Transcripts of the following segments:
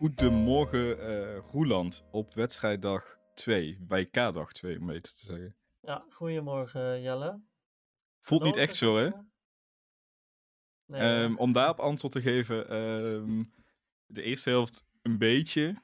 Goedemorgen uh, Roeland op wedstrijddag 2, WK-dag 2 om beter te zeggen. Ja, goedemorgen Jelle. Voelt niet echt zo, hè? Nee, um, om daarop antwoord te geven, um, de eerste helft een beetje.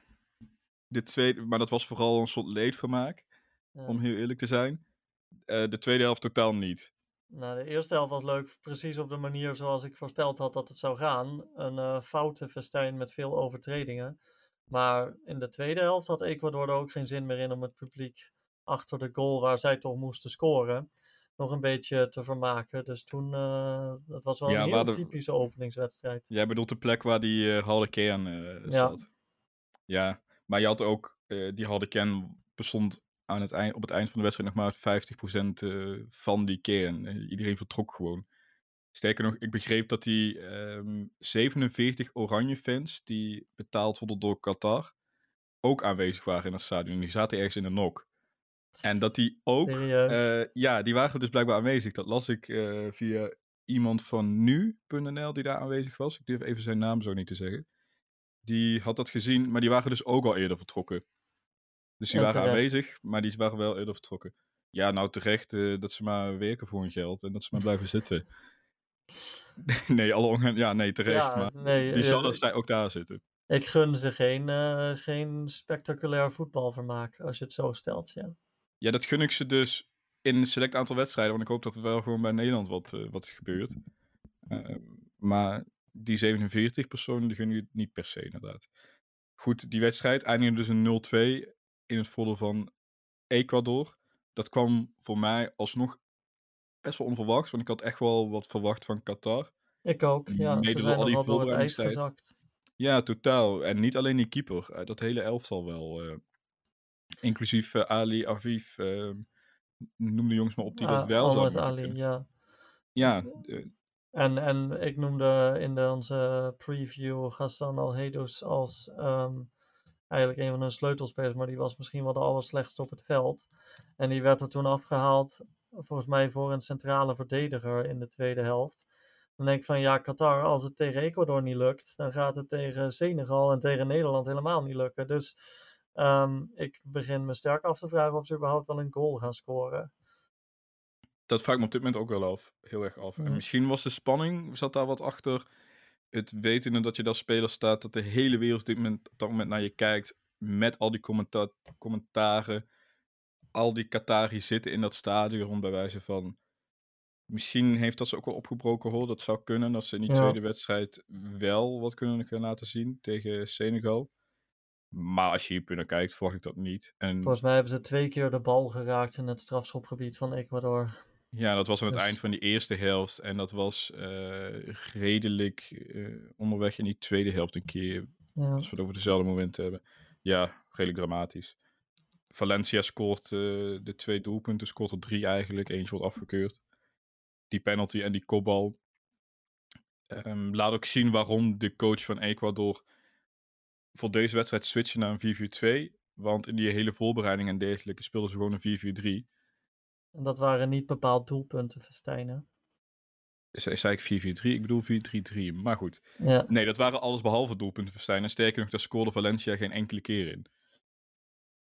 De tweede, maar dat was vooral een soort leedvermaak, ja. om heel eerlijk te zijn. Uh, de tweede helft totaal niet. Nou, de eerste helft was leuk, precies op de manier zoals ik voorspeld had dat het zou gaan. Een uh, foute festijn met veel overtredingen. Maar in de tweede helft had Ecuador er ook geen zin meer in om het publiek achter de goal waar zij toch moesten scoren nog een beetje te vermaken. Dus toen, uh, dat was wel een heel typische openingswedstrijd. Jij bedoelt de plek waar die uh, Harlequin uh, zat. Ja. ja, maar je had ook, die Harlequin bestond aan het eind, op het eind van de wedstrijd nog maar 50% van die kern. iedereen vertrok gewoon. Sterker nog, ik begreep dat die um, ehm, 47 oranje fans die betaald worden door Qatar ook aanwezig waren in het stadion. Die zaten ergens in de nok. En dat die ook, uh, ja, die waren dus blijkbaar aanwezig. Dat las ik uh, via iemand van nu.nl die daar aanwezig was. Ik durf even zijn naam zo niet te zeggen. Die had dat gezien, maar die waren dus ook al eerder vertrokken. Dus die waren aanwezig, maar die waren wel eerder vertrokken. Ja, nou terecht uh, dat ze maar werken voor hun geld en dat ze maar blijven zitten. nee, alle ja, nee, terecht. Ja, maar nee, die zal dat zij ook daar zitten. Ik gun ze geen, uh, geen spectaculair voetbalvermaak, als je het zo stelt, ja. Ja, dat gun ik ze dus in een select aantal wedstrijden. Want ik hoop dat er wel gewoon bij Nederland wat, uh, wat gebeurt. Uh, maar die 47 personen, die gun je niet per se, inderdaad. Goed, die wedstrijd eindigde dus een 0-2 in het voordeel van Ecuador. Dat kwam voor mij alsnog best wel onverwacht. Want ik had echt wel wat verwacht van Qatar. Ik ook, ja. Mede door al die voorbereidingstijd. Ja, totaal. En niet alleen die keeper. Uh, dat hele elftal wel. Uh, Inclusief uh, Ali, Aviv, uh, noem de jongens maar op die dat wel zouden Ali, ja. Ja. en, en ik noemde in de, onze preview Hassan Al-Hedous als um, eigenlijk een van hun sleutelspelers, maar die was misschien wel de allerslechtste op het veld. En die werd er toen afgehaald, volgens mij voor een centrale verdediger in de tweede helft. Dan denk ik van ja, Qatar, als het tegen Ecuador niet lukt, dan gaat het tegen Senegal en tegen Nederland helemaal niet lukken. Dus Um, ik begin me sterk af te vragen of ze überhaupt wel een goal gaan scoren. Dat vraag ik me op dit moment ook wel af. Heel erg af. En misschien was de spanning, zat daar wat achter. Het weten dat je daar speler staat, dat de hele wereld op, dit moment, op dat moment naar je kijkt. Met al die commenta commentaren. Al die Qatari zitten in dat stadion bij wijze van. Misschien heeft dat ze ook wel opgebroken hoor. Dat zou kunnen. Dat ze in die tweede wedstrijd wel wat kunnen gaan laten zien tegen Senegal. Maar als je hier naar kijkt, verwacht ik dat niet. En... Volgens mij hebben ze twee keer de bal geraakt in het strafschopgebied van Ecuador. Ja, dat was aan het dus- eind van die eerste helft. En dat was uh, redelijk uh, onderweg in die tweede helft een keer. Ja. Als we het over dezelfde momenten hebben. Ja, redelijk dramatisch. Valencia scoort uh, de twee doelpunten, scoort er drie eigenlijk. Eentje wordt afgekeurd. Die penalty en die kopbal. Um, laat ook zien waarom de coach van Ecuador voor deze wedstrijd switchen naar een 4-4-2. Want in die hele voorbereiding en dergelijke speelden ze gewoon een 4-4-3. En dat waren niet bepaald doelpunten, Verstijnen. Zei ik 4-4-3? Ik bedoel 4-3-3. Maar goed. Ja. Nee, dat waren alles behalve doelpunten, Verstijnen. En sterker nog, daar scoorde Valencia geen enkele keer in.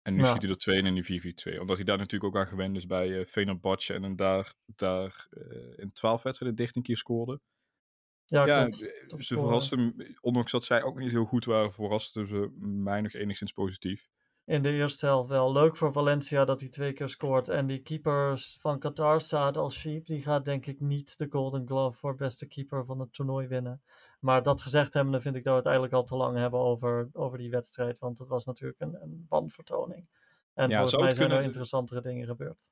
En nu ja. schiet hij er twee in in die 4-4-2. Omdat hij daar natuurlijk ook aan gewend is bij uh, Fenerbahce. En daar, daar uh, in 12 wedstrijden 13 keer scoorde. Ja, ja ze verrasten, ondanks dat zij ook niet heel goed waren, verrasten ze mij nog enigszins positief. In de eerste helft wel. Leuk voor Valencia dat hij twee keer scoort. En die keeper van Qatar, Saad Al-Sheep, die gaat denk ik niet de Golden Glove voor beste keeper van het toernooi winnen. Maar dat gezegd hebbende vind ik dat we het eigenlijk al te lang hebben over, over die wedstrijd. Want het was natuurlijk een, een bandvertoning. En ja, volgens mij zijn er interessantere dingen gebeurd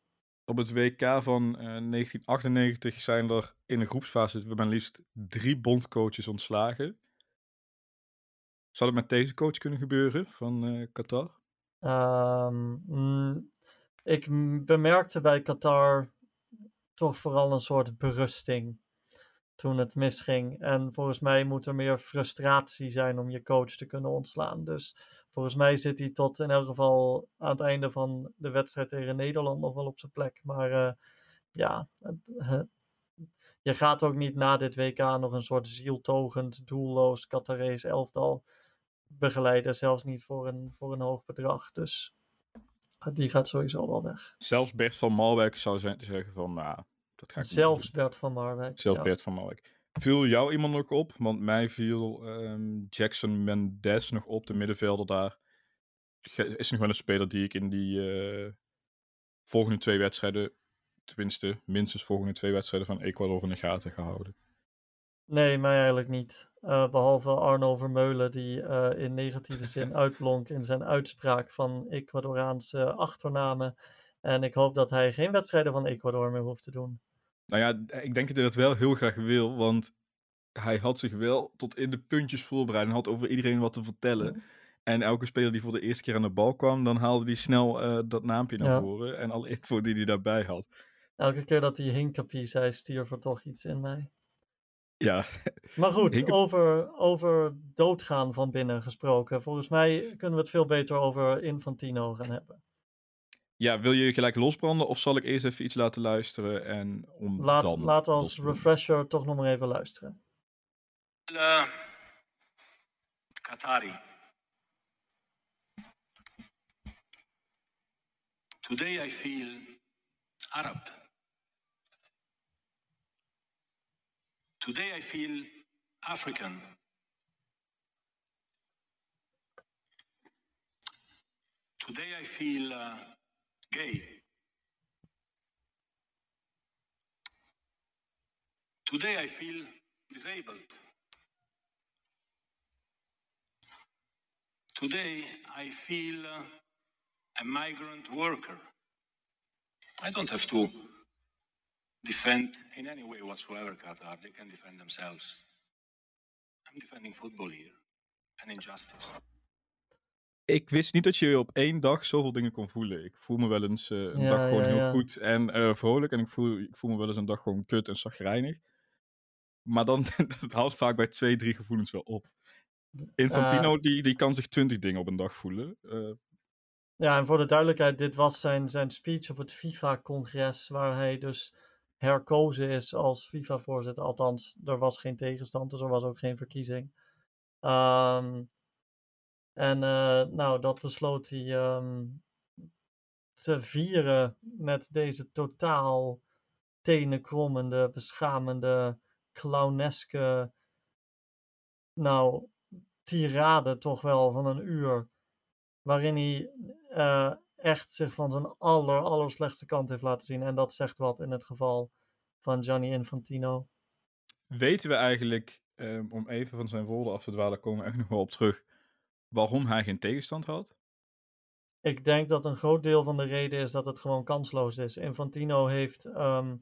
op het WK van uh, eh, 1998 zijn er in de groepsfase we maar liefst drie bondcoaches ontslagen. Zou het met deze coach kunnen gebeuren van uh, Qatar? Um, ik bemerkte bij Qatar toch vooral een soort berusting toen het misging. En volgens mij moet er meer frustratie zijn om je coach te kunnen ontslaan. Dus volgens mij zit hij tot in elk geval aan het einde van de wedstrijd tegen Nederland nog wel op zijn plek. Maar uh, ja, je gaat ook niet na dit WK nog een soort zieltogend, doelloos Qatarese elftal begeleiden, zelfs niet voor een, voor een hoog bedrag. Dus die gaat sowieso wel weg. Zelfs Bert van Marwijk zou zijn te zeggen van, nou, dat ga ik Zelfs Bert van Marwijk. Zelfs ja. Bert van Marwijk. Viel jou iemand nog op? Want mij viel ehm, Jackson Mendes nog op, de middenvelder daar. Is nog wel een speler die ik in die eh, volgende twee wedstrijden, tenminste minstens volgende twee wedstrijden van Ecuador in de gaten gehouden. Nee, mij eigenlijk niet. Eh, behalve Arno Vermeulen, die eh, in negatieve zin uitblonk in zijn uitspraak van Ecuadoraanse achternamen. En ik hoop dat hij geen wedstrijden van Ecuador meer hoeft te doen. Nou ja, ik denk dat hij dat wel heel graag wil, want hij had zich wel tot in de puntjes voorbereid en had over iedereen wat te vertellen. En elke speler die voor de eerste keer aan de bal kwam, dan haalde hij snel eh, dat naampje naar Ja. voren en alle info die hij daarbij had. Elke keer dat hij Hinkapie zei, stierf er toch iets in mij. Ja, Maar goed, over, over doodgaan van binnen gesproken. Volgens mij kunnen we het veel beter over Infantino gaan hebben. Ja, wil je gelijk losbranden of zal ik eerst even iets laten luisteren en om Laat, dan laat als losbranden? refresher toch nog maar even luisteren. Uh, Qatari. Today I feel Arab. Today I feel African. Today I feel uh, gay. Today I feel disabled. Today I feel uh, a migrant worker. I don't have to defend in any way whatsoever Qatar. They can defend themselves. I'm defending football here and injustice. Ik wist niet dat je op één dag zoveel dingen kon voelen. Ik voel me wel eens eh, een Ja, dag gewoon ja, heel ja. goed en eh, vrolijk. En ik voel, ik voel me wel eens een dag gewoon kut en zagrijnig. Maar dan het haalt vaak bij twee, drie gevoelens wel op. Infantino die, die kan zich twintig dingen op een dag voelen. Eh, Ja, en voor de duidelijkheid, dit was zijn, zijn speech op het FIFA-congres, waar hij dus herkozen is als FIFA-voorzitter. Althans, er was geen tegenstand, dus er was ook geen verkiezing. Ehm, en eh, nou, dat besloot hij ehm, te vieren met deze totaal tenenkrommende, beschamende, clowneske, nou, tirade toch wel van een uur waarin hij eh, echt zich van zijn aller, aller slechtste kant heeft laten zien. En dat zegt wat in het geval van Gianni Infantino. weten we eigenlijk, eh, om even van zijn woorden af te dwalen, komen we echt nog wel op terug, waarom hij geen tegenstand had? Ik denk dat een groot deel van de reden is dat het gewoon kansloos is. Infantino heeft ehm,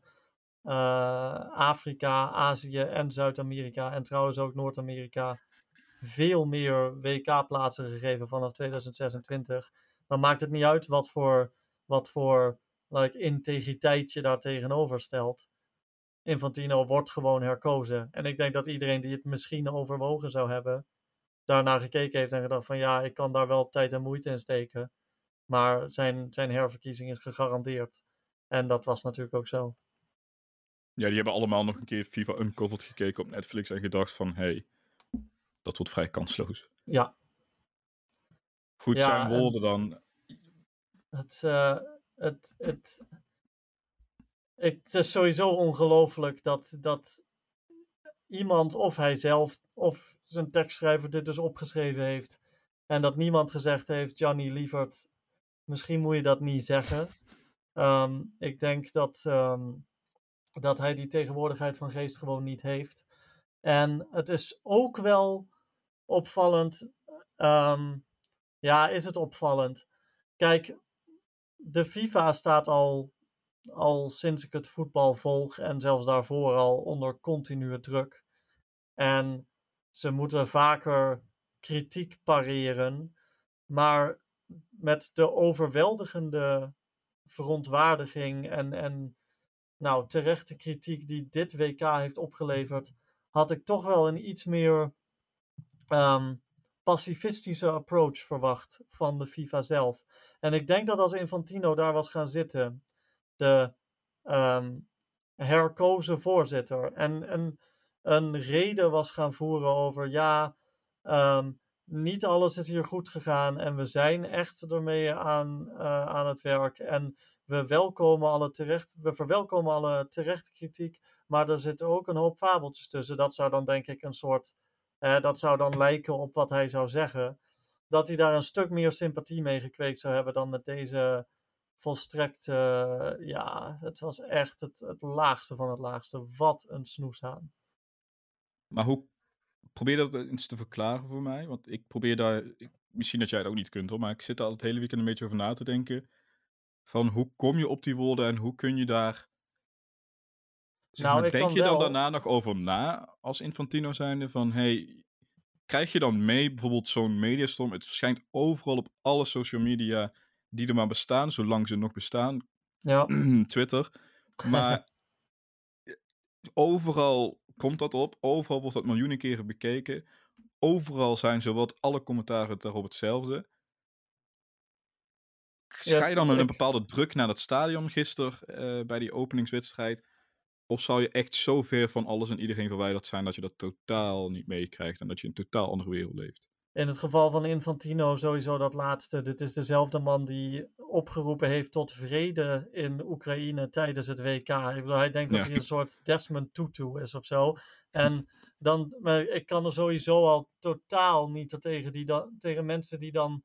eh, Afrika, Azië en Zuid-Amerika en trouwens ook Noord-Amerika veel meer WK-plaatsen gegeven vanaf 2026. Dan maakt het niet uit wat voor, wat voor like, integriteit je daar tegenover stelt. Infantino wordt gewoon herkozen. En ik denk dat iedereen die het misschien overwogen zou hebben, daarnaar gekeken heeft en gedacht van ja, ik kan daar wel tijd en moeite in steken. Maar zijn, zijn herverkiezing is gegarandeerd. En dat was natuurlijk ook zo. Ja, die hebben allemaal nog een keer FIFA Uncovered gekeken op Netflix en gedacht van, hé, hey, dat wordt vrij kansloos. Ja, Goed, Ja, zijn en- woorden dan. het, eh, het, het, het is sowieso ongelooflijk dat, dat iemand, of hij zelf, of zijn tekstschrijver dit dus opgeschreven heeft. En dat niemand gezegd heeft, Gianni Lievert, misschien moet je dat niet zeggen. Ehm, ik denk dat, ehm, dat hij die tegenwoordigheid van geest gewoon niet heeft. En het is ook wel opvallend. ehm, ja, is het opvallend? Kijk, de FIFA staat al, al sinds ik het voetbal volg en zelfs daarvoor al onder continue druk. En ze moeten vaker kritiek pareren, maar met de overweldigende verontwaardiging en, en nou, terechte kritiek die dit WK heeft opgeleverd, had ik toch wel een iets meer ehm, pacifistische approach verwacht van de FIFA zelf. En ik denk dat als Infantino daar was gaan zitten, de ehm, herkozen voorzitter, en een, een reden was gaan voeren over ja, ehm, niet alles is hier goed gegaan en we zijn echt ermee aan, uh, aan het werk. En we, welkomen alle terecht, we verwelkomen alle terechte kritiek, maar er zitten ook een hoop fabeltjes tussen. Dat zou dan denk ik een soort, dat zou dan lijken op wat hij zou zeggen. Dat hij daar een stuk meer sympathie mee gekweekt zou hebben dan met deze volstrekt, ja, het was echt het, het laagste van het laagste. Wat een snoeshaan. Maar hoe probeer dat eens te verklaren voor mij? Want ik probeer daar, ik, misschien dat jij het ook niet kunt hoor, maar ik zit al het hele weekend een beetje over na te denken. Van hoe kom je op die woorden en hoe kun je daar. Zeg nou, maar, denk je dan daarna nog over na als Infantino zijnde van hey, krijg je dan mee bijvoorbeeld zo'n mediastorm? Het verschijnt overal op alle social media die er maar bestaan, zolang ze nog bestaan. Ja. Twitter. Maar overal komt dat op. Overal wordt dat miljoenen keren bekeken. Overal zijn zowat alle commentaren daarop hetzelfde. Ga je dan met een bepaalde druk naar het stadion gisteren uh, bij die openingswedstrijd? Of zou je echt zo ver van alles en iedereen verwijderd zijn dat je dat totaal niet meekrijgt en dat je in een totaal andere wereld leeft? In het geval van Infantino sowieso dat laatste. Dit is dezelfde man die opgeroepen heeft tot vrede in Oekraïne tijdens het WK. Ik bedoel, hij denkt dat hij een soort Desmond Tutu is of zo. En dan, maar ik kan er sowieso al totaal niet tegen, die dan, tegen mensen die dan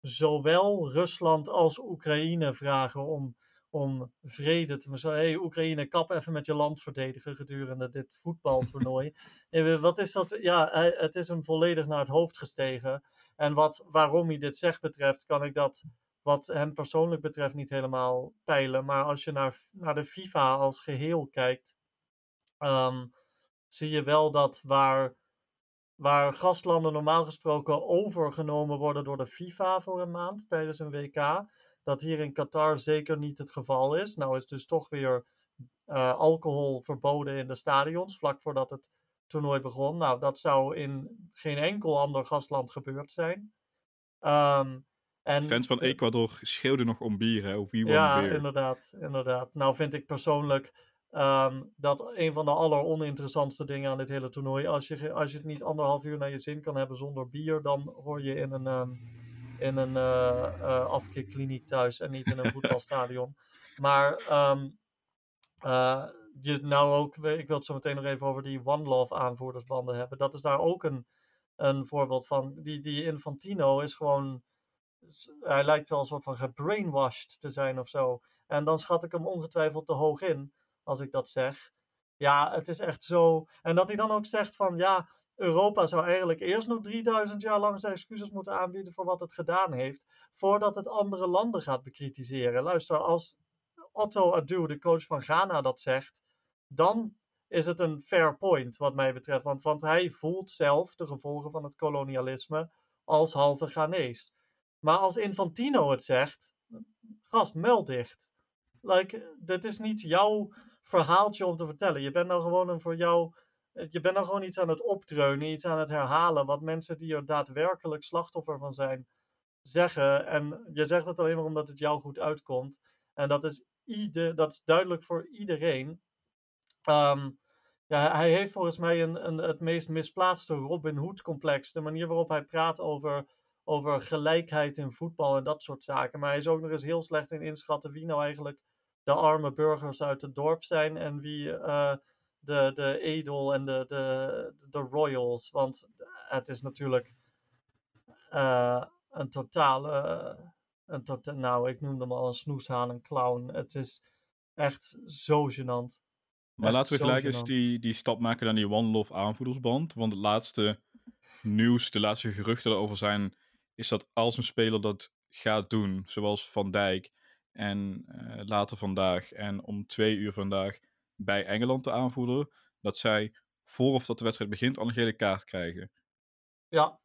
zowel Rusland als Oekraïne vragen om om vrede te zeggen. hey, Oekraïne, kap even met je land verdedigen gedurende dit voetbaltoernooi. wat is dat? Ja, het is hem volledig naar het hoofd gestegen. En wat, waarom hij dit zegt betreft, kan ik dat wat hem persoonlijk betreft niet helemaal peilen. Maar als je naar, naar de FIFA als geheel kijkt, ehm, zie je wel dat waar, waar gastlanden normaal gesproken overgenomen worden door de FIFA voor een maand tijdens een WK dat hier in Qatar zeker niet het geval is. Nou is dus toch weer uh, alcohol verboden in de stadions, vlak voordat het toernooi begon. Nou, dat zou in geen enkel ander gastland gebeurd zijn. Um, en Fans van Ecuador schreeuwden nog om bier, hè? Op wie ja, beer. inderdaad, inderdaad. Nou vind ik persoonlijk um, dat een van de alleroninteressantste dingen aan dit hele toernooi, als je, als je het niet anderhalf uur naar je zin kan hebben zonder bier, dan hoor je in een... Um, in een uh, afkeerkliniek thuis en niet in een voetbalstadion. Maar um, je nou ook, ik wil het zo meteen nog even over die One Love aanvoerdersbanden hebben. Dat is daar ook een, een voorbeeld van. Die, die Infantino is gewoon, hij lijkt wel een soort van gebrainwashed te zijn of zo. En dan schat ik hem ongetwijfeld te hoog in, als ik dat zeg. Ja, het is echt zo. En dat hij dan ook zegt van, ja, Europa zou eigenlijk eerst nog 3000 jaar lang zijn excuses moeten aanbieden voor wat het gedaan heeft, voordat het andere landen gaat bekritiseren. Luister, als Otto Adu, de coach van Ghana, dat zegt, dan is het een fair point wat mij betreft. Want, want hij voelt zelf de gevolgen van het kolonialisme als halve Ghanees. Maar als Infantino het zegt, gast, muil dicht. Like, dit is niet jouw verhaaltje om te vertellen. Je bent nou gewoon een voor jou je bent dan gewoon iets aan het opdreunen, iets aan het herhalen, wat mensen die er daadwerkelijk slachtoffer van zijn, zeggen. En je zegt het alleen maar omdat het jou goed uitkomt. En dat is, ieder, dat is duidelijk voor iedereen. Ehm, ja, hij heeft volgens mij een, een, het meest misplaatste Robin Hood-complex. De manier waarop hij praat over, over gelijkheid in voetbal en dat soort zaken. Maar hij is ook nog eens heel slecht in inschatten wie nou eigenlijk de arme burgers uit het dorp zijn en wie. Uh, de, de edel en de, de, de royals. Want het is natuurlijk uh, een totale. Een tota nou, ik noemde hem al een snoeshaan, een clown. Het is echt zo gênant. Maar laten we gelijk eens die, die stap maken naar die One Love aanvoerdersband. Want het laatste nieuws, de laatste geruchten erover zijn, is dat als een speler dat gaat doen, zoals Van Dijk en uh, later vandaag en om twee uur vandaag, bij Engeland te aanvoeren, dat zij voor of dat de wedstrijd begint al een gele kaart krijgen. Ja.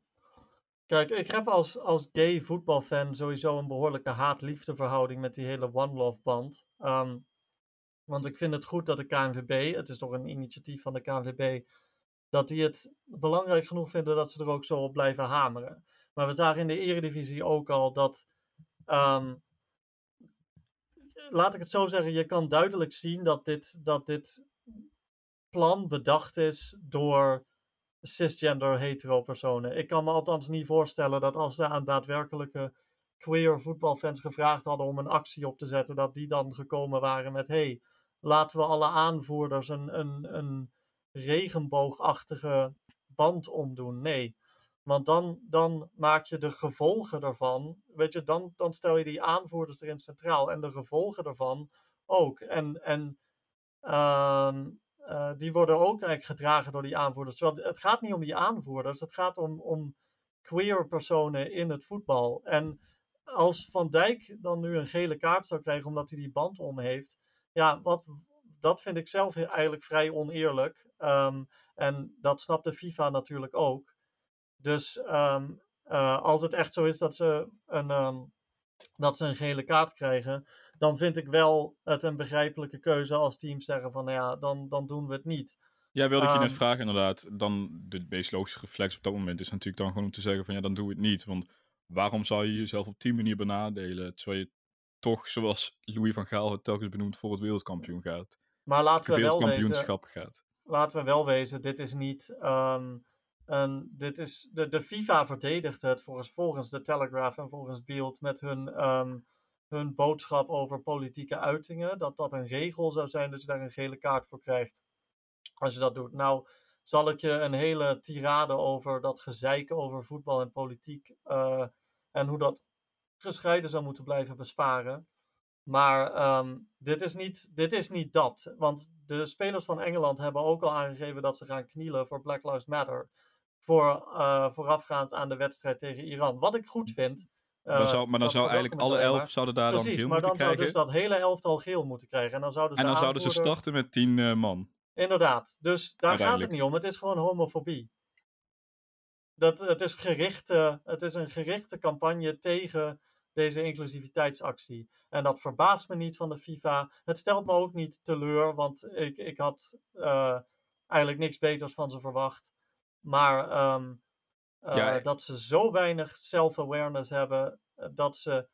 Kijk, ik heb als, als gay voetbalfan sowieso een behoorlijke haat-liefde verhouding met die hele One Love band. Um, want ik vind het goed dat de KNVB, het is toch een initiatief van de KNVB, dat die het belangrijk genoeg vinden dat ze er ook zo op blijven hameren. Maar we zagen in de Eredivisie ook al dat um, laat ik het zo zeggen, je kan duidelijk zien dat dit, dat dit plan bedacht is door cisgender hetero personen. Ik kan me althans niet voorstellen dat als ze aan daadwerkelijke queer voetbalfans gevraagd hadden om een actie op te zetten, dat die dan gekomen waren met: hey, laten we alle aanvoerders een, een, een regenboogachtige band omdoen. Nee. Want dan, dan maak je de gevolgen ervan. Weet je, dan, dan stel je die aanvoerders erin centraal. En de gevolgen ervan ook. En, en ehm, eh, die worden ook eigenlijk gedragen door die aanvoerders. Terwijl het gaat niet om die aanvoerders. Het gaat om, om queer personen in het voetbal. En als Van Dijk dan nu een gele kaart zou krijgen omdat hij die band om heeft. Ja, wat, dat vind ik zelf eigenlijk vrij oneerlijk. Ehm, en dat snapt de FIFA natuurlijk ook. Dus ehm, eh, als het echt zo is dat ze, een, ehm, dat ze een gele kaart krijgen, dan vind ik wel het een begrijpelijke keuze als teams zeggen van nou ja, dan, dan doen we het niet. Ja, wilde ik je net vragen inderdaad. Dan de meest logische reflex op dat moment is natuurlijk dan gewoon om te zeggen van ja, dan doe het niet. Want waarom zou je jezelf op die manier benadelen, terwijl je toch, zoals Louis van Gaal het telkens benoemd, voor het wereldkampioen gaat. Maar laten we wel wezen, gaat. Laten we wel wezen, dit is niet um, een, dit is, de, de FIFA verdedigt het volgens, volgens de Telegraph en volgens Beeld met hun, um, hun boodschap over politieke uitingen. Dat dat een regel zou zijn dat je daar een gele kaart voor krijgt. Als je dat doet. Nou, zal ik je een hele tirade over dat gezeiken over voetbal en politiek uh, en hoe dat gescheiden zou moeten blijven besparen. Maar um, dit, is niet, dit is niet dat. Want de spelers van Engeland hebben ook al aangegeven dat ze gaan knielen voor Black Lives Matter. Voor, uh, voorafgaand aan de wedstrijd tegen Iran. Wat ik goed vind. Uh, dan zou, maar dan zou eigenlijk alle elf zouden daar Precies, dan geel maar dan zou dus dat hele elftal geel moeten krijgen. En dan zouden ze, en dan de zouden ze starten met tien eh, man. Inderdaad. Dus daar gaat het niet om. Het is gewoon homofobie. Dat, het, is gerichte, het is een gerichte campagne tegen deze inclusiviteitsactie. En dat verbaast me niet van de FIFA. Het stelt me ook niet teleur, want ik, ik had eh, eigenlijk niks beters van ze verwacht. Maar ehm, eh, Ja, dat ze zo weinig self-awareness hebben, eh, dat ze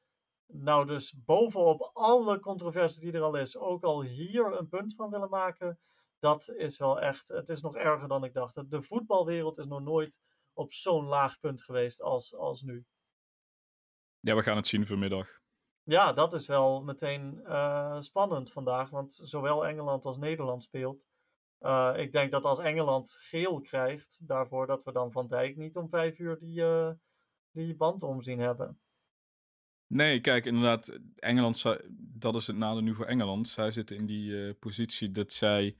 nou dus bovenop alle controversie die er al is, ook al hier een punt van willen maken, dat is wel echt, het is nog erger dan ik dacht. De voetbalwereld is nog nooit op zo'n laag punt geweest als, als nu. Ja, we gaan het zien vanmiddag. Ja, dat is wel meteen eh, spannend vandaag, want zowel Engeland als Nederland speelt. Eh, ik denk dat als Engeland geel krijgt daarvoor, dat we dan Van Dijk niet om vijf uur die, eh, die band om zien hebben. Nee, kijk, inderdaad, Engeland, dat is het nadeel nu voor Engeland. Zij zitten in die eh, positie dat zij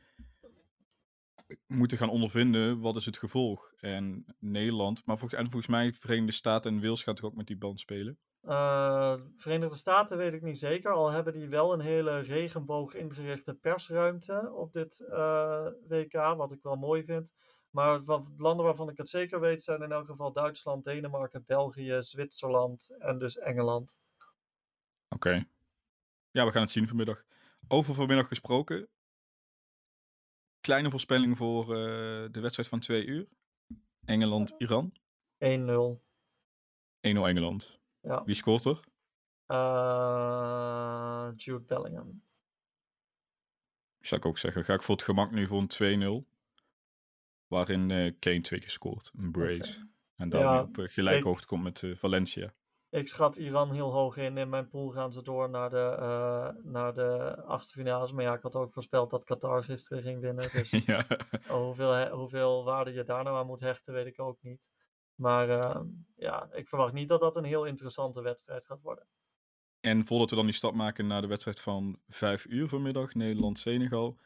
moeten gaan ondervinden wat is het gevolg. En Nederland, maar volgens, en volgens mij Verenigde Staten en Wales gaat toch ook met die band spelen. Eh, Verenigde Staten weet ik niet zeker, al hebben die wel een hele regenboog ingerichte persruimte op dit eh, WK, wat ik wel mooi vind. Maar wat, landen waarvan ik het zeker weet zijn in elk geval Duitsland, Denemarken, België, Zwitserland en dus Engeland. Oké. Ja, we gaan het zien vanmiddag. Over vanmiddag gesproken. Kleine voorspelling voor eh, de wedstrijd van twee uur. Engeland-Iran. 1-0 1-0. Engeland. Ja. Wie scoort er? Eh, Jude Bellingham. Zou ik ook zeggen. Ga ik voor het gemak nu voor een 2-0. Waarin eh, Kane twee keer scoort. Een brace. En dan Ja, op eh, gelijke ik- hoogte komt met Valencia. Ik schat Iran heel hoog in. In mijn pool gaan ze door naar de, eh naar de achtste finales. Maar ja, ik had ook voorspeld dat Qatar gisteren ging winnen. Dus ja. Hoeveel, hoeveel waarde je daar nou aan moet hechten, weet ik ook niet. Maar ehm, ja, ik verwacht niet dat dat een heel interessante wedstrijd gaat worden. En voordat we dan die stap maken naar de wedstrijd van 5 uur vanmiddag, Nederland-Senegal.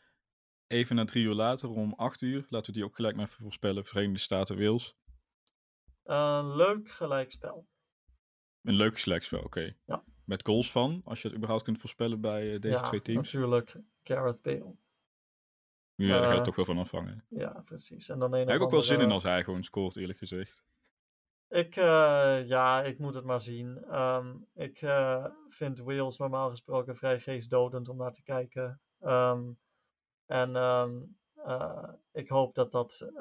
Even na drie uur later, om 8 uur, laten we die ook gelijk maar even voorspellen. Verenigde Staten-Wales. Een leuk gelijkspel. Een leuk gelijkspel, oké. Ja. Met goals van, als je het überhaupt kunt voorspellen bij eh, deze ja, twee teams. natuurlijk. Gareth Bale. Ja, daar gaat Eh, het toch wel van afhangen. Ja, precies. En dan een heb ik ook wel zin in als hij gewoon scoort, eerlijk gezegd. Ik, eh, ja, ik moet het maar zien. Ehm, ik eh, vind Wales normaal gesproken vrij geestdodend om naar te kijken. Ehm, en ehm, eh, ik hoop dat, dat,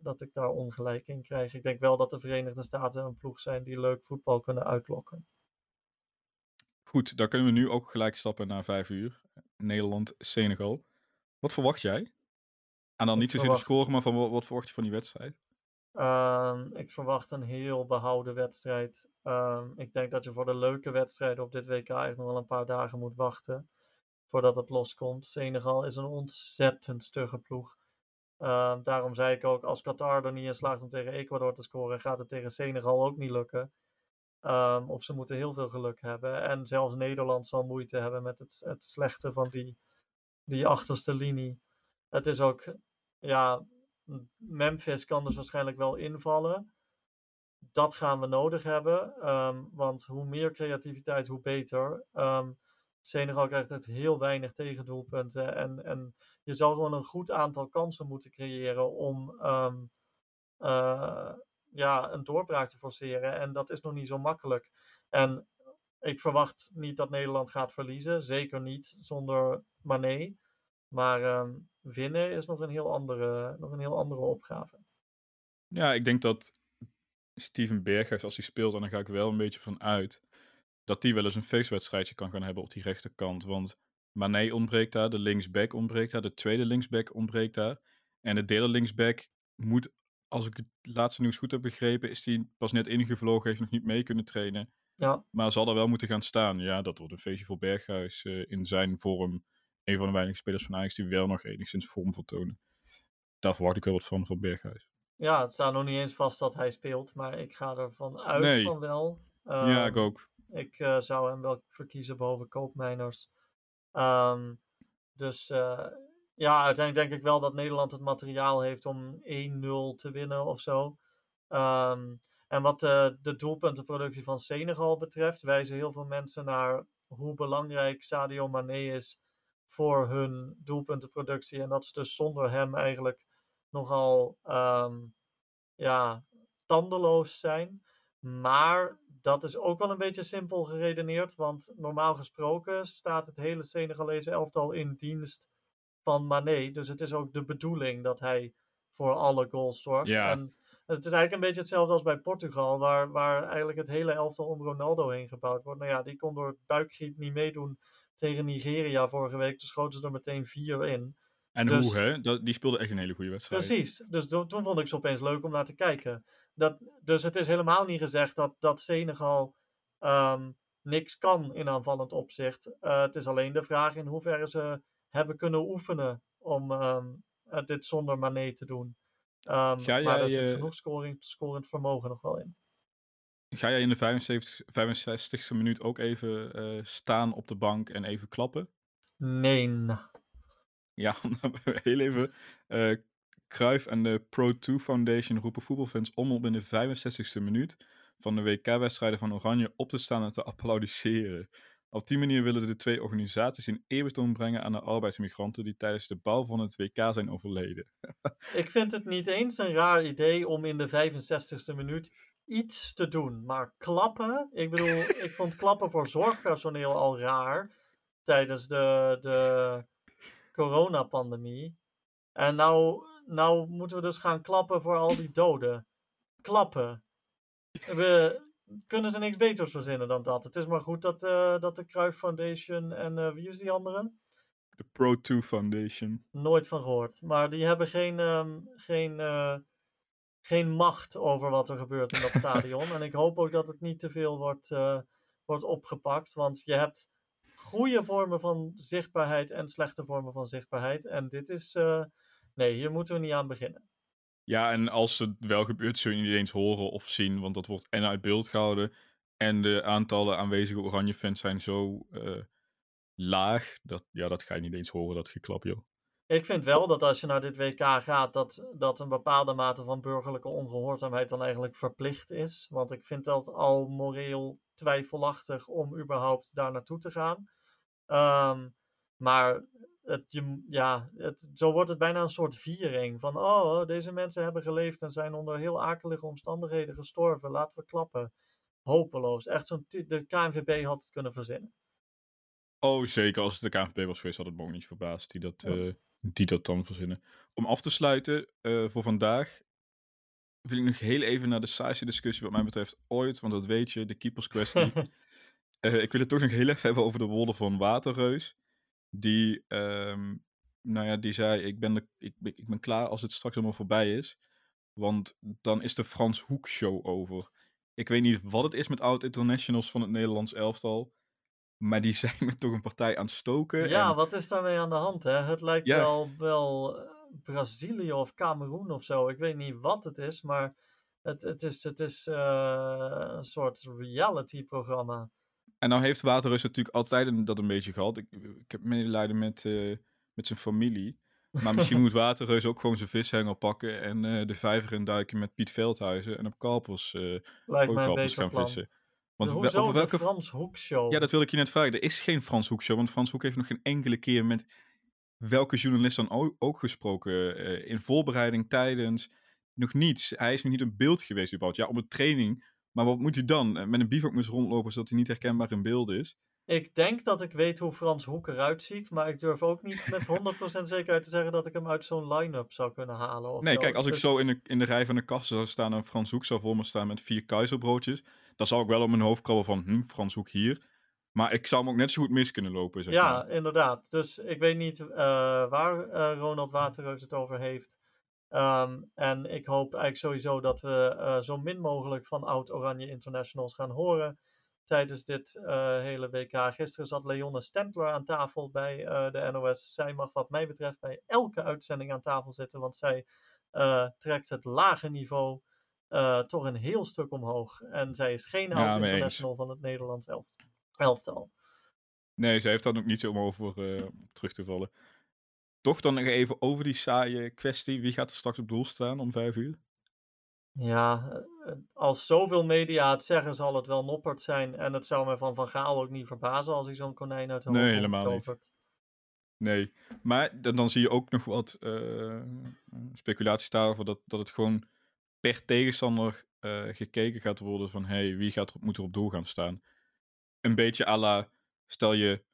dat ik daar ongelijk in krijg. Ik denk wel dat de Verenigde Staten een ploeg zijn die leuk voetbal kunnen uitlokken. Goed, dan kunnen we nu ook gelijk stappen naar 5 uur. Nederland-Senegal. Wat verwacht jij? En dan Ik niet zozeer de score, maar van wat, wat verwacht je van die wedstrijd? Ehm, ik verwacht een heel behouden wedstrijd. Ehm, ik denk dat je voor de leuke wedstrijden op dit WK echt nog wel een paar dagen moet wachten. Voordat het loskomt. Senegal is een ontzettend stugge ploeg. Ehm, daarom zei ik ook, als Qatar er niet in slaagt om tegen Ecuador te scoren, gaat het tegen Senegal ook niet lukken. of ze moeten heel veel geluk hebben. En zelfs Nederland zal moeite hebben met het, het slechte van die, die achterste linie. Het is ook, ja, Memphis kan dus waarschijnlijk wel invallen. Dat gaan we nodig hebben. Ehm, want hoe meer creativiteit, hoe beter. Um, Senegal krijgt uit heel weinig tegendoelpunten. En, en je zal gewoon een goed aantal kansen moeten creëren om ehm, eh, ja, een doorbraak te forceren. En dat is nog niet zo makkelijk. En ik verwacht niet dat Nederland gaat verliezen. Zeker niet zonder Mané. Maar winnen is nog een heel andere, nog een heel andere opgave. Ja, ik denk dat Steven Berghuis, als hij speelt, dan ga ik wel een beetje van uit dat hij wel eens een feestwedstrijdje kan gaan hebben op die rechterkant. Want Mané ontbreekt daar, de linksback ontbreekt daar, de tweede linksback ontbreekt daar. En de derde linksback moet, als ik het laatste nieuws goed heb begrepen, is hij pas net ingevlogen, heeft nog niet mee kunnen trainen. Ja. Maar zal er wel moeten gaan staan. Ja, dat wordt een feestje voor Berghuis uh, in zijn vorm een van de weinige spelers van Ajax die wel nog enigszins vorm vertonen. Daar verwacht ik wel wat van, van Berghuis. Ja, het staat nog niet eens vast dat hij speelt, maar ik ga ervan uit van wel. ja, ik ehm, ook. Ik uh, zou hem wel verkiezen boven koopmijners. Um, dus uh, ja, uiteindelijk denk ik wel dat Nederland het materiaal heeft om 1-0 te winnen of zo. Um, en wat de, de doelpuntenproductie van Senegal betreft, wijzen heel veel mensen naar hoe belangrijk Sadio Mane is voor hun doelpuntenproductie. En dat ze dus zonder hem eigenlijk nogal um, ja, tandeloos zijn. Maar dat is ook wel een beetje simpel geredeneerd. Want normaal gesproken staat het hele Senegalese elftal in dienst van Mané. Dus het is ook de bedoeling dat hij voor alle goals zorgt. Ja. En het is eigenlijk een beetje hetzelfde als bij Portugal, waar, waar eigenlijk het hele elftal om Ronaldo heen gebouwd wordt. Nou ja, die kon door buikgriep niet meedoen tegen Nigeria vorige week. Dus schoten ze er meteen vier in. En dus, hoe, hè? Dat, die speelde echt een hele goede wedstrijd. Precies. Dus toen vond ik ze opeens leuk om naar te kijken. Dat, dus het is helemaal niet gezegd dat, dat Senegal um, niks kan in aanvallend opzicht. Uh, het is alleen de vraag in hoeverre ze hebben kunnen oefenen om um, dit zonder Mané te doen. Um, maar jij, daar zit uh, genoeg scoring, scorend vermogen nog wel in. Ga jij in de 75, 65e minuut ook even uh, staan op de bank en even klappen? Nee. Ja, heel even. Uh, en de Pro2 Foundation roepen voetbalfans om om in de 65e minuut van de WK-wedstrijden van Oranje op te staan en te applaudisseren. Op die manier willen de twee organisaties in eerbetoon brengen aan de arbeidsmigranten die tijdens de bouw van het WK zijn overleden. Ik vind het niet eens een raar idee om in de 65e minuut iets te doen. Maar klappen, ik bedoel, ik vond klappen voor zorgpersoneel al raar tijdens de, de coronapandemie. En nou, nou moeten we dus gaan klappen voor al die doden. Klappen. We kunnen ze niks beters verzinnen dan dat. Het is maar goed dat, uh, dat de Cruyff Foundation en uh, wie is die andere? De Pro2 Foundation. Nooit van gehoord. Maar die hebben geen, um, geen uh, geen macht over wat er gebeurt in dat stadion. en ik hoop ook dat het niet te veel wordt, uh, wordt opgepakt. Want je hebt goede vormen van zichtbaarheid en slechte vormen van zichtbaarheid. En dit is. Uh, nee, hier moeten we niet aan beginnen. Ja, en als het wel gebeurt, zul je niet eens horen of zien. Want dat wordt en uit beeld gehouden. En de aantallen aanwezige Oranje fans zijn zo uh, laag. Dat, ja, dat ga je niet eens horen, dat geklap, joh. Ik vind wel dat als je naar dit WK gaat, dat, dat een bepaalde mate van burgerlijke ongehoorzaamheid dan eigenlijk verplicht is. Want ik vind dat al moreel twijfelachtig om überhaupt daar naartoe te gaan. Um, maar het, je, ja, het, zo wordt het bijna een soort viering. Van, oh, deze mensen hebben geleefd en zijn onder heel akelige omstandigheden gestorven. Laten we klappen. Hopeloos. Echt zo'n, de KNVB had het kunnen verzinnen. Oh, zeker. Als het de KNVB was geweest, had het me ook niet verbaasd die dat, ja. uh, die dat dan verzinnen. Om af te sluiten uh, voor vandaag wil ik nog heel even naar de saaiste discussie wat mij betreft ooit, want dat weet je, de keeperskwestie. uh, ik wil het toch nog heel even hebben over de woorden van Waterreus. Die, um, nou ja, die zei, ik ben, de, ik, ik ben klaar als het straks allemaal voorbij is. Want dan is de Frans Hoek show over. Ik weet niet wat het is met oud-internationals van het Nederlands elftal. Maar die zijn me toch een partij aan het stoken. Ja, en- wat is daarmee aan de hand? Hè? Het lijkt Ja. wel, wel eh, Brazilië of Cameroen of zo. Ik weet niet wat het is, maar het, het is, het is eh, een soort reality-programma. En nou heeft Waterreus natuurlijk altijd een, dat een beetje gehad. Ik, ik heb medelijden met, eh, met zijn familie. Maar misschien moet Waterreus ook gewoon zijn vishengel pakken en de vijver induiken met Piet Veldhuizen en op Kalpers, Lijkt beter gaan plan. vissen. Want wel- Hoezo over de welke... Frans Hoek-show? Ja, dat wilde ik je net vragen. Er is geen Frans Hoek show, want Frans Hoek heeft nog geen enkele keer met welke journalist dan ook, ook gesproken. eh, in voorbereiding, tijdens, nog niets. Hij is nog niet in beeld geweest überhaupt. Ja, op een training. Maar wat moet hij dan? Eh, Met een bivakmuts rondlopen zodat hij niet herkenbaar in beeld is? Ik denk dat ik weet hoe Frans Hoek eruit ziet, maar ik durf ook niet met 100% zekerheid te zeggen dat ik hem uit zo'n line-up zou kunnen halen. Of Nee, zo. kijk, als ik Dus- zo in de, in de rij van de kast zou staan en Frans Hoek zou voor me staan met vier keizerbroodjes, dan zou ik wel op mijn hoofd krabben van, hm, Frans Hoek hier. Maar ik zou hem ook net zo goed mis kunnen lopen, zeg Ja, maar. inderdaad. Dus ik weet niet eh, waar eh, Ronald Waterreus het over heeft. Ehm, en ik hoop eigenlijk sowieso dat we eh, zo min mogelijk van oud-Oranje Internationals gaan horen tijdens dit eh, hele WK. Gisteren zat Leonne Stentler aan tafel bij eh, de NOS. Zij mag wat mij betreft bij elke uitzending aan tafel zitten, want zij eh, trekt het lage niveau toch een heel stuk omhoog. En zij is geen Ja, mee eens. oud-international van het Nederlands elft- elftal. Nee, ze heeft daar ook niet zo om over terug te vallen. Toch dan nog even over die saaie kwestie. Wie gaat er straks op doel staan om vijf uur? Ja, als zoveel media het zeggen, zal het wel Noppert zijn. En het zou me van Van Gaal ook niet verbazen als hij zo'n konijn uit de Nee, helemaal niet. Nee. Maar dan, dan zie je ook nog wat eh, speculaties daarover dat, dat het gewoon per tegenstander eh, gekeken gaat worden van hey, wie gaat er, moet er op doel gaan staan. Een beetje à la, stel je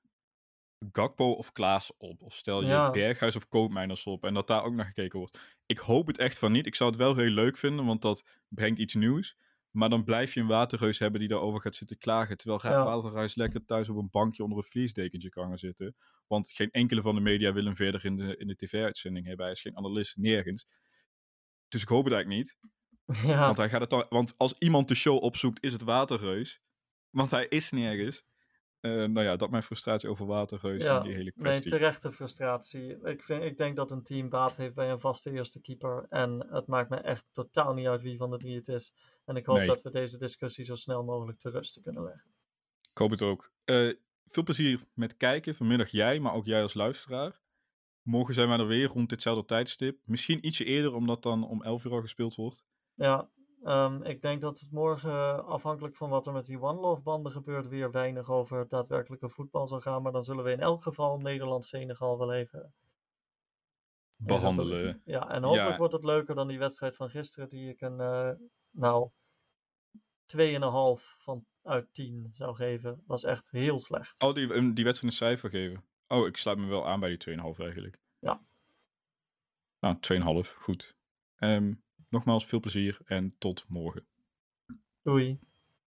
Gakpo of Klaas op, of stel je Ja. Berghuis of Koopmeiners op, en dat daar ook naar gekeken wordt. Ik hoop het echt van niet. Ik zou het wel heel leuk vinden, want dat brengt iets nieuws. Maar dan blijf je een waterreus hebben die daarover gaat zitten klagen. Terwijl Ra- Ja. Waterreus lekker thuis op een bankje onder een vliesdekentje kan gaan zitten. Want geen enkele van de media wil hem verder in de, in de tv-uitzending hebben. Hij is geen analist, nergens. Dus ik hoop het eigenlijk niet. Ja, Want, hij gaat het dan, want als iemand de show opzoekt, is het Waterreus. Want hij is nergens. Eh, nou ja, dat mijn frustratie over Waterreus Ja, en die hele nee, kwestie. terechte frustratie. Ik, vind, ik denk dat een team baat heeft bij een vaste eerste keeper. En het maakt me echt totaal niet uit wie van de drie het is. En ik hoop Nee. dat we deze discussie zo snel mogelijk te rusten kunnen leggen. Ik hoop het ook. Eh, veel plezier met kijken. Vanmiddag jij, maar ook jij als luisteraar. Morgen zijn wij er weer rond ditzelfde tijdstip. Misschien ietsje eerder, omdat dan om 11 uur al gespeeld wordt. Ja, ehm, ik denk dat het morgen, afhankelijk van wat er met die One Love banden gebeurt, weer weinig over het daadwerkelijke voetbal zal gaan. Maar dan zullen we in elk geval Nederland-Senegal wel even even Behandelen. Ja, en hopelijk Ja. wordt het leuker dan die wedstrijd van gisteren, die ik een, eh nou, 2,5 van uit 10 zou geven. Was echt heel slecht. Oh, die, een- die wedstrijd een cijfer geven. Oh, ik sluit me wel aan bij die 2,5 eigenlijk. Ja. Nou, 2,5. Goed. Ehm, nogmaals, veel plezier en tot morgen. Doei.